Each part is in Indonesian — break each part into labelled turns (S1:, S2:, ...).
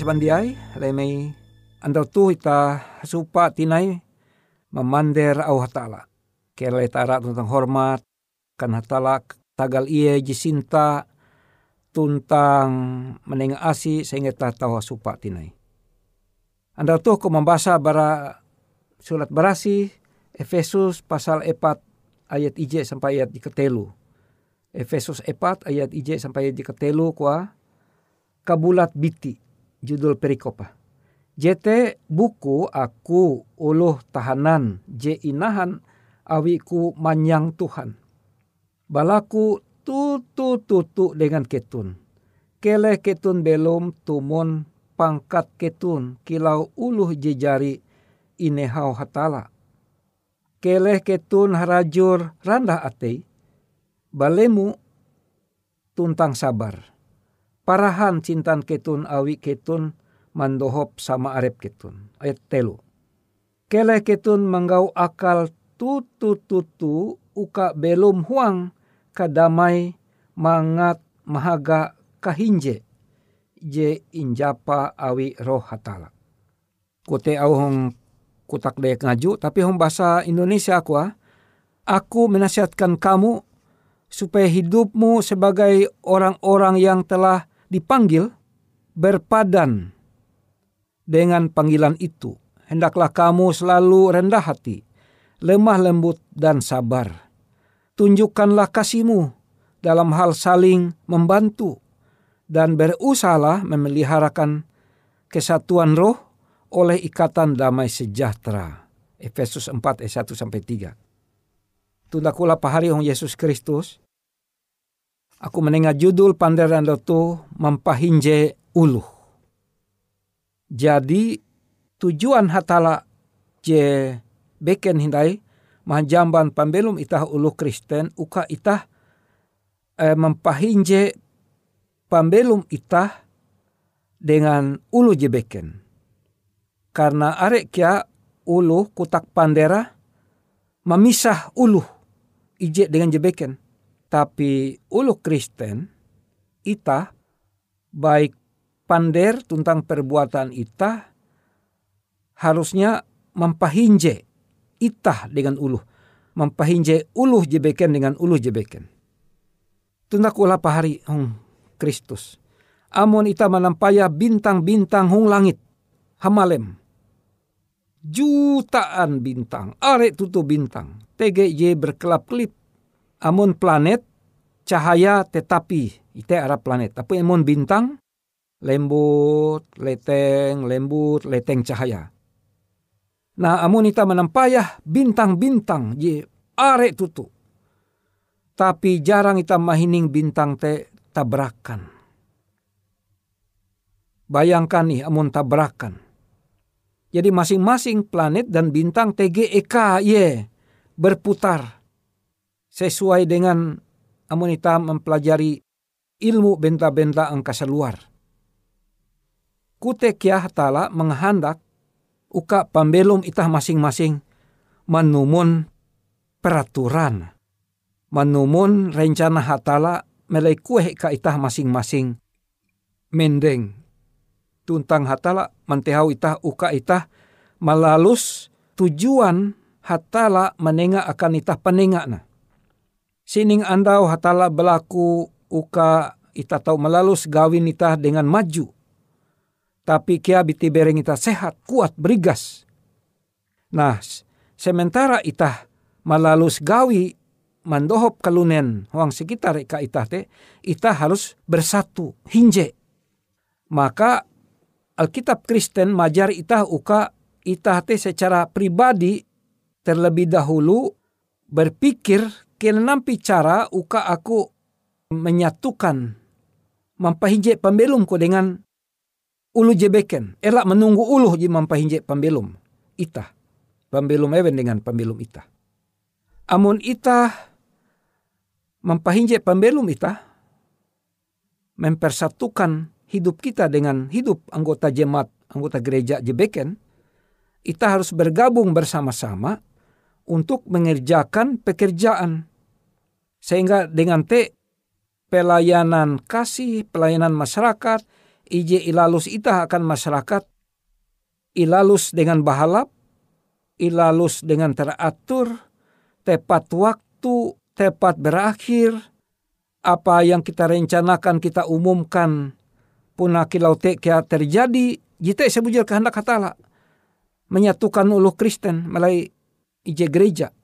S1: Pahari sabandiai lemei andau tu ita supa tinai memander au hatala. Kele tara tentang hormat kan hatala tagal iye jisinta tuntang meneng asi sehingga ta tahu supa tinai. Anda tuh ko membasa bara surat berasi Efesus pasal 4 ayat IJ sampai ayat di ketelu. Efesus 4 ayat IJ sampai ayat di ketelu kwa kabulat biti judul perikopa. JT buku aku uluh tahanan je inahan awiku manyang Tuhan. Balaku tutu tutu dengan ketun. Kele ketun belum tumun pangkat ketun kilau uluh jejari inehau hatala. Kele ketun harajur randah atei. Balemu tuntang sabar parahan cintan ketun awi ketun mandohop sama arep ketun. Ayat telu. Kele ketun menggau akal tutu tutu uka belum huang kadamai mangat mahaga kahinje je injapa awi roh hatala. Kute au hong kutak dek ngaju tapi hong bahasa Indonesia aku ah. Aku menasihatkan kamu supaya hidupmu sebagai orang-orang yang telah dipanggil berpadan dengan panggilan itu. Hendaklah kamu selalu rendah hati, lemah lembut dan sabar. Tunjukkanlah kasihmu dalam hal saling membantu dan berusahalah memeliharakan kesatuan roh oleh ikatan damai sejahtera. Efesus 4 ayat 1 sampai 3. Tunda pahari Yesus Kristus Aku menengah judul panderan itu mempahinje uluh. Jadi tujuan hatala je beken hindai mahjamban pambelum itah uluh Kristen uka itah eh, mempahinje pambelum itah dengan ulu je beken. Karena arek kia ulu kutak pandera memisah ulu ije dengan jebeken tapi ulu Kristen, ita baik pander tentang perbuatan ita harusnya mempahinje ita dengan ulu. Mempahinje ulu jebeken dengan ulu jebeken. Tundak ulah pahari hong Kristus. Amon ita menampaya bintang-bintang hong langit. Hamalem. Jutaan bintang. Are tutu bintang. TGJ berkelap-kelip amun planet cahaya tetapi ite arah planet. Tapi amun bintang? Lembut leteng lembut leteng cahaya. Nah amun ita menampayah bintang-bintang je are tutu. Tapi jarang ita mahining bintang te tabrakan. Bayangkan nih amun tabrakan. Jadi masing-masing planet dan bintang TGEK ye berputar sesuai dengan amunita mempelajari ilmu benta-benta angkasa luar. Kutek ya hatala menghendak uka pambelum itah masing-masing menumun peraturan. Menumun rencana hatala melai kue ka itah masing-masing mendeng. Tuntang hatala mantehau itah uka itah melalus tujuan hatala menengah akan itah penengah na Sining andau hatala berlaku uka ita tahu melalus gawin ita dengan maju. Tapi kia biti bereng ita sehat, kuat, berigas. Nah, sementara ita melalus gawi mandohop kalunen huang sekitar ika ita te, ita harus bersatu, hinje. Maka Alkitab Kristen majar ita uka ita te secara pribadi terlebih dahulu berpikir nampi cara uka aku menyatukan mampahinje pembelumku dengan ulu jebeken. Elak menunggu ulu ji mampahinje pembelum. Ita. Pembelum even dengan pembelum ita. Amun ita mampahinje pembelum ita mempersatukan hidup kita dengan hidup anggota jemaat, anggota gereja jebeken, kita harus bergabung bersama-sama untuk mengerjakan pekerjaan sehingga dengan te pelayanan kasih, pelayanan masyarakat,
S2: ije ilalus ita akan masyarakat ilalus dengan bahalap, ilalus dengan teratur, tepat waktu, tepat berakhir, apa yang kita rencanakan kita umumkan puna kilau kia terjadi, jite sebujur kehendak hatala. Menyatukan ulu Kristen melalui ije gereja.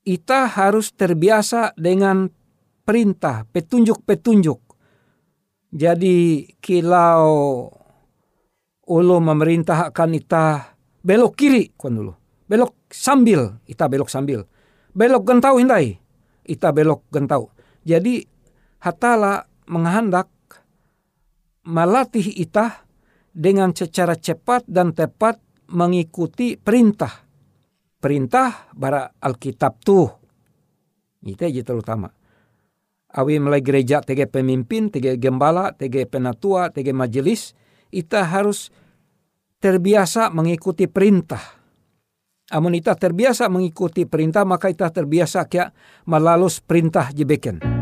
S2: Ita harus terbiasa dengan perintah, petunjuk-petunjuk. Jadi kilau ulu memerintahkan ita belok kiri kuan dulu. Belok sambil, ita belok sambil. Belok gentau hindai, ita belok gentau. Jadi hatala menghendak melatih ita dengan secara cepat dan tepat mengikuti perintah. Perintah bara Alkitab tuh. Itu aja terutama. Awi mulai gereja tege pemimpin, tege gembala, tege penatua, tege majelis, ita harus terbiasa mengikuti perintah. Amun ita terbiasa mengikuti perintah, maka ita terbiasa kia melalus perintah jebeken.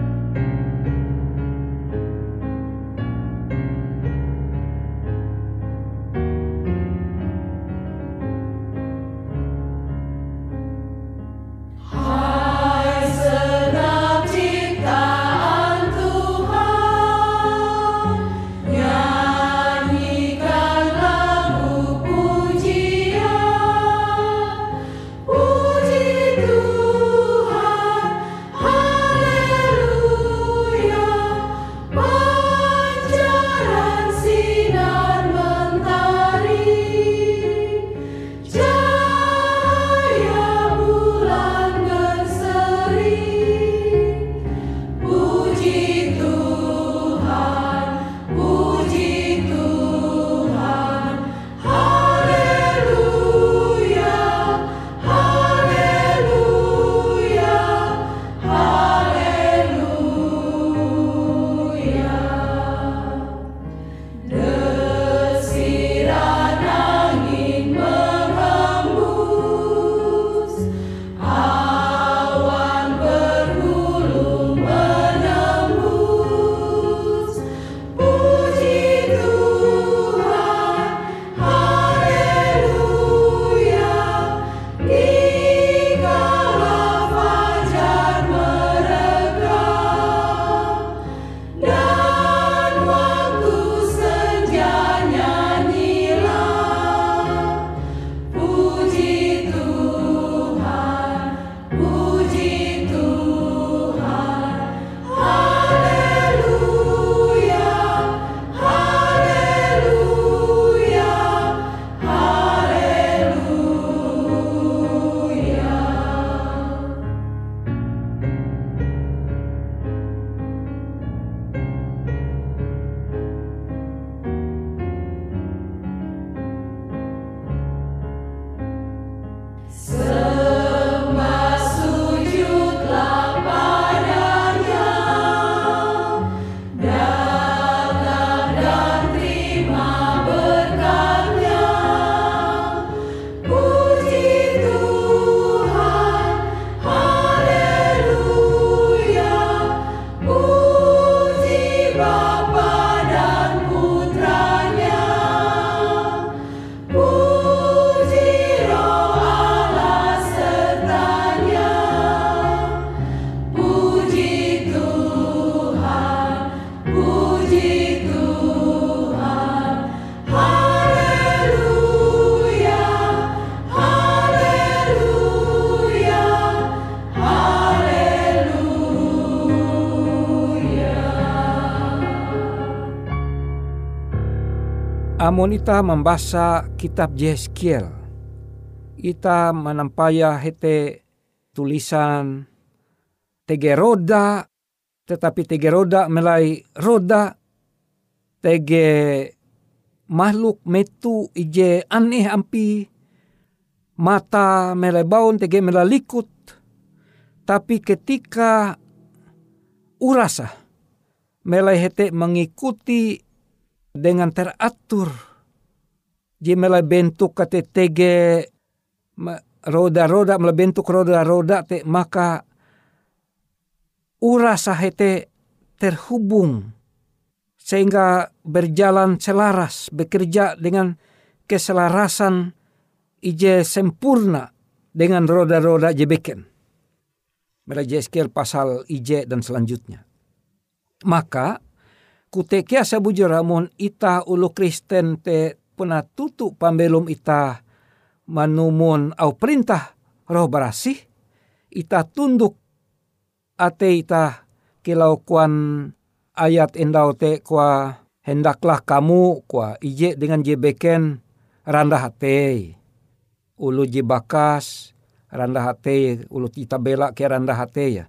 S2: Amun ita membaca kitab Yeskiel, ita menampaya hete tulisan tege roda, tetapi tege roda melai roda, tege makhluk metu ije aneh ampi, mata melai baun tege melalikut, tapi ketika urasa melai hete mengikuti dengan teratur. Jimela bentuk kate tege roda-roda mela bentuk roda-roda te maka ura sahete terhubung
S1: sehingga berjalan selaras, bekerja dengan keselarasan ije sempurna dengan roda-roda jebeken. Meraja Eskel pasal ije dan selanjutnya. Maka kutekia sabujur ramun ita ulu Kristen te puna tutu pambelum ita. Manumun au perintah roh barasih. Ita tunduk ate ita. Kilau kuan ayat endau te kwa hendaklah kamu kwa ije dengan jebeken randa hate. Ulu jibakas randa hate ulu kita bela ke randa hate ya.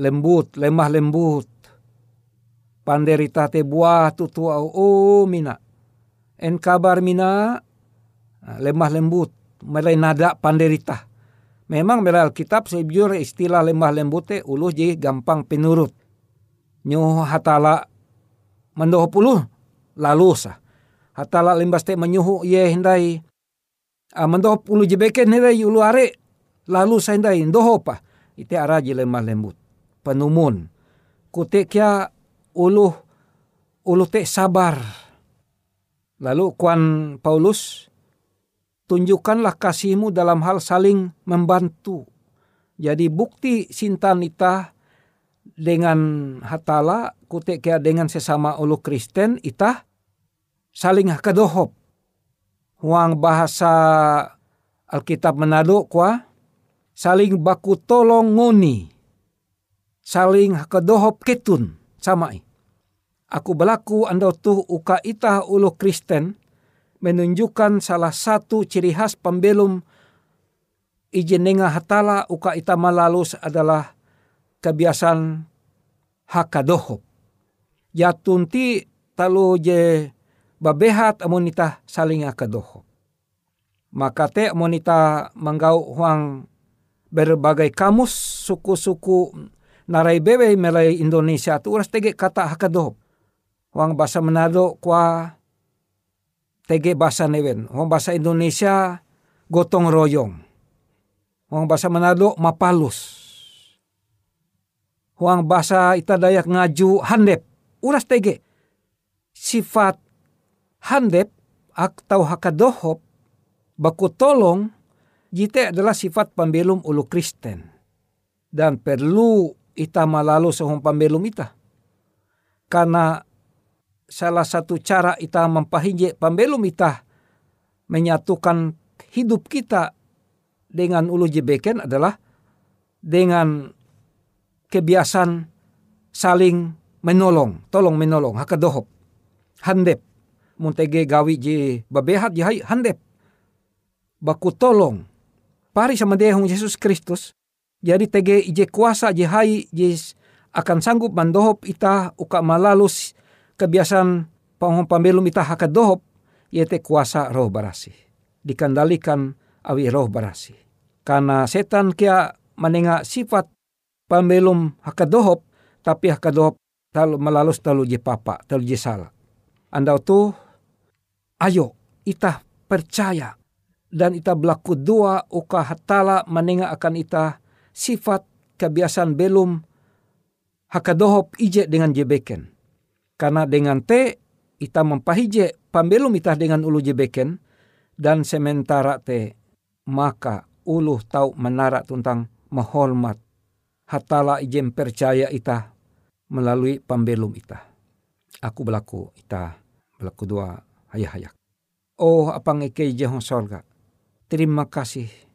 S1: Lembut lemah lembut panderita te buah tutu au oh mina. En kabar mina lemah lembut melai nada panderita. Memang melai Alkitab sejujur istilah lemah lembut te ulu ji gampang penurut. Nyu hatala mendoho puluh lalu sah. Hatala limbas te menyuhu ye hindai uh, mendoho puluh jebeken hindai ulu are lalu sa hindai ndoho pa ite araji lemah lembut. Penumun. Kute kia ulu ulu te sabar lalu kuan Paulus tunjukkanlah kasihmu dalam hal saling membantu jadi bukti sinta nita dengan hatala kute kia dengan sesama ulu Kristen itah saling kadohop. Huang bahasa Alkitab Manado kwa saling baku tolong ngoni. Saling kadohop ketun samai. Aku berlaku anda tuh uka ita ulu Kristen menunjukkan salah satu ciri khas pembelum ijenenga hatala uka ita malalus adalah kebiasaan hakadohop. Jatunti talu je babehat amonita saling akadoho. Maka te amonita manggau huang berbagai kamus suku-suku narai bebe melai Indonesia tu uras tege kata hakadoho. Huang bahasa Manado kwa tege bahasa newen. Huang bahasa Indonesia gotong royong. Huang bahasa Manado mapalus. Huang bahasa Itadayak ngaju handep. Uras tege. Sifat handep atau hakadohop baku tolong jite adalah sifat pembelum ulu Kristen dan perlu ita malalu sehum pembelum ita karena salah satu cara ita mempahije pembelum ita menyatukan hidup kita dengan ulu jebeken adalah dengan kebiasaan saling menolong, tolong menolong, hakadohop, handep. Muntege gawi je babehat je handep. Baku tolong. Pari sama dehong Yesus Kristus jadi tege ije kuasa je hai je akan sanggup mandohop ita uka malalus kebiasaan panghom pambelum ita haka dohop yete kuasa roh barasi dikendalikan awi roh barasi karena setan kia menengah sifat pambelum haka dohop tapi haka dohop talu malalus talu je papa talu je salah. Andau tu ayo ita percaya dan ita berlaku dua uka hatala menengah akan ita sifat kebiasaan belum hakadohop ije dengan jebeken. Karena dengan te ita mempahije pambelum ita dengan ulu jebeken dan sementara te maka ulu tau menara tentang menghormat hatala ijem percaya ita melalui pambelum ita. Aku berlaku ita berlaku dua hayak-hayak. Oh apang ike jehong sorga. Terima kasih.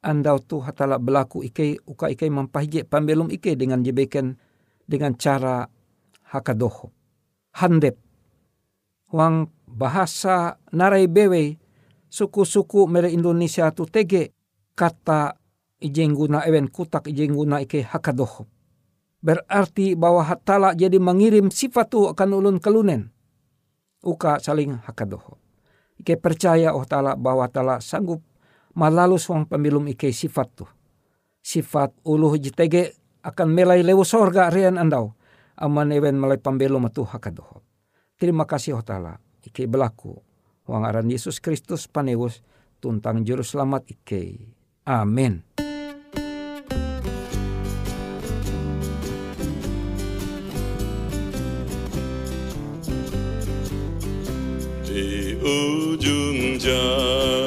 S1: Andau tu hatala berlaku ike uka ike mampahije pambelum ike dengan jebeken dengan cara hakadoho. Handep. Wang bahasa narai bewe suku-suku mere Indonesia tu tege kata ijeng guna ewen kutak ijeng guna ike hakadoho. Berarti bahwa hatala jadi mengirim sifat tu akan ulun kelunen uka saling hakadoho. Ike percaya oh tala bahwa tala sanggup malalu suang pemilum ike sifat tu. Sifat uluh jitege akan melai lewu sorga rian andau. Aman ewen melai pembelum tu hakadoho. Terima kasih oh tala. Ike belaku. Wang aran Yesus Kristus panewus tuntang juru selamat ike. Amin.
S3: Di ujung jalanku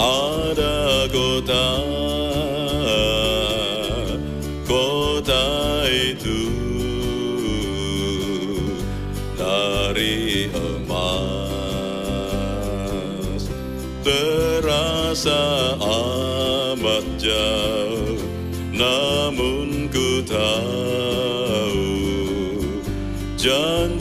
S3: ada kota Kota itu. Dari emas Terasa amat jauh Namun ku tahu janji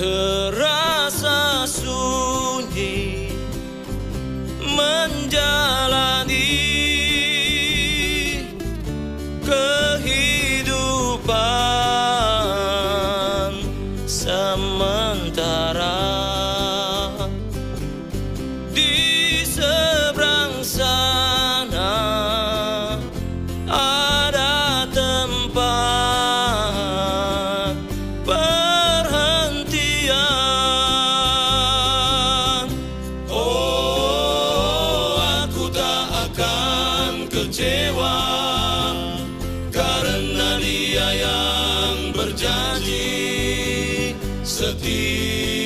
S4: Terasa
S3: ti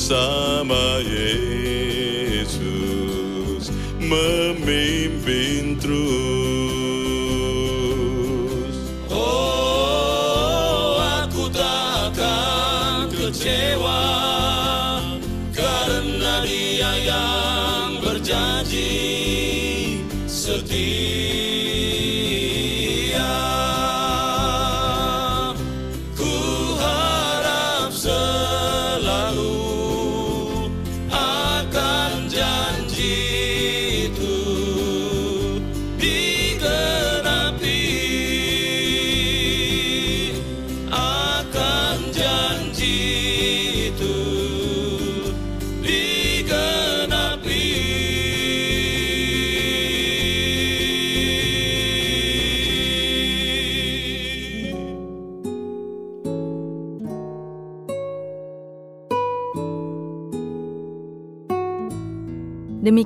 S3: bersama Yesus memimpin terus.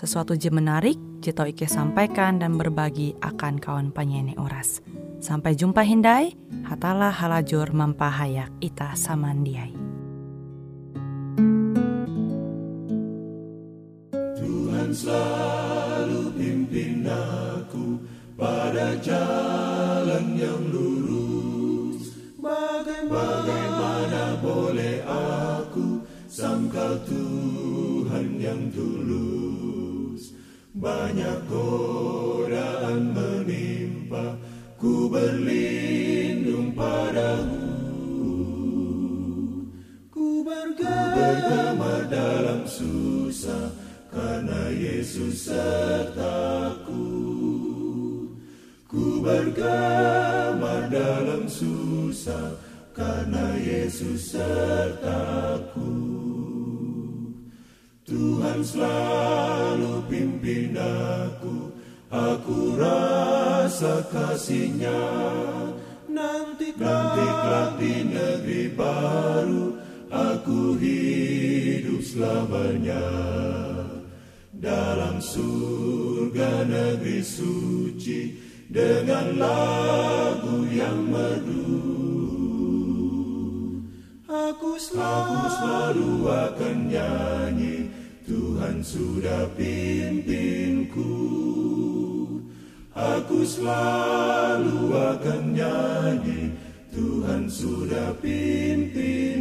S5: sesuatu je menarik Cito Ike sampaikan dan berbagi akan kawan penyanyi oras. Sampai jumpa Hindai, hatalah halajur mampahayak ita samandiai.
S3: Tuhan selalu pimpin aku pada jalan yang lurus. Bagaimana boleh aku sangkal Tuhan yang tulus? Banyak godaan menimpa Ku berlindung padamu. Ku bergema dalam susah Karena Yesus sertaku. Ku bergema dalam susah Karena Yesus sertaku. Tuhan selalu pimpin aku Aku rasa kasihnya. Nanti kelak di negeri baru Aku hidup selamanya. Dalam surga negeri suci Dengan lagu yang merdu. Aku selalu, Aku selalu akan nyanyi Tuhan sudah pimpinku. Aku selalu akan nyanyi Tuhan sudah pimpinku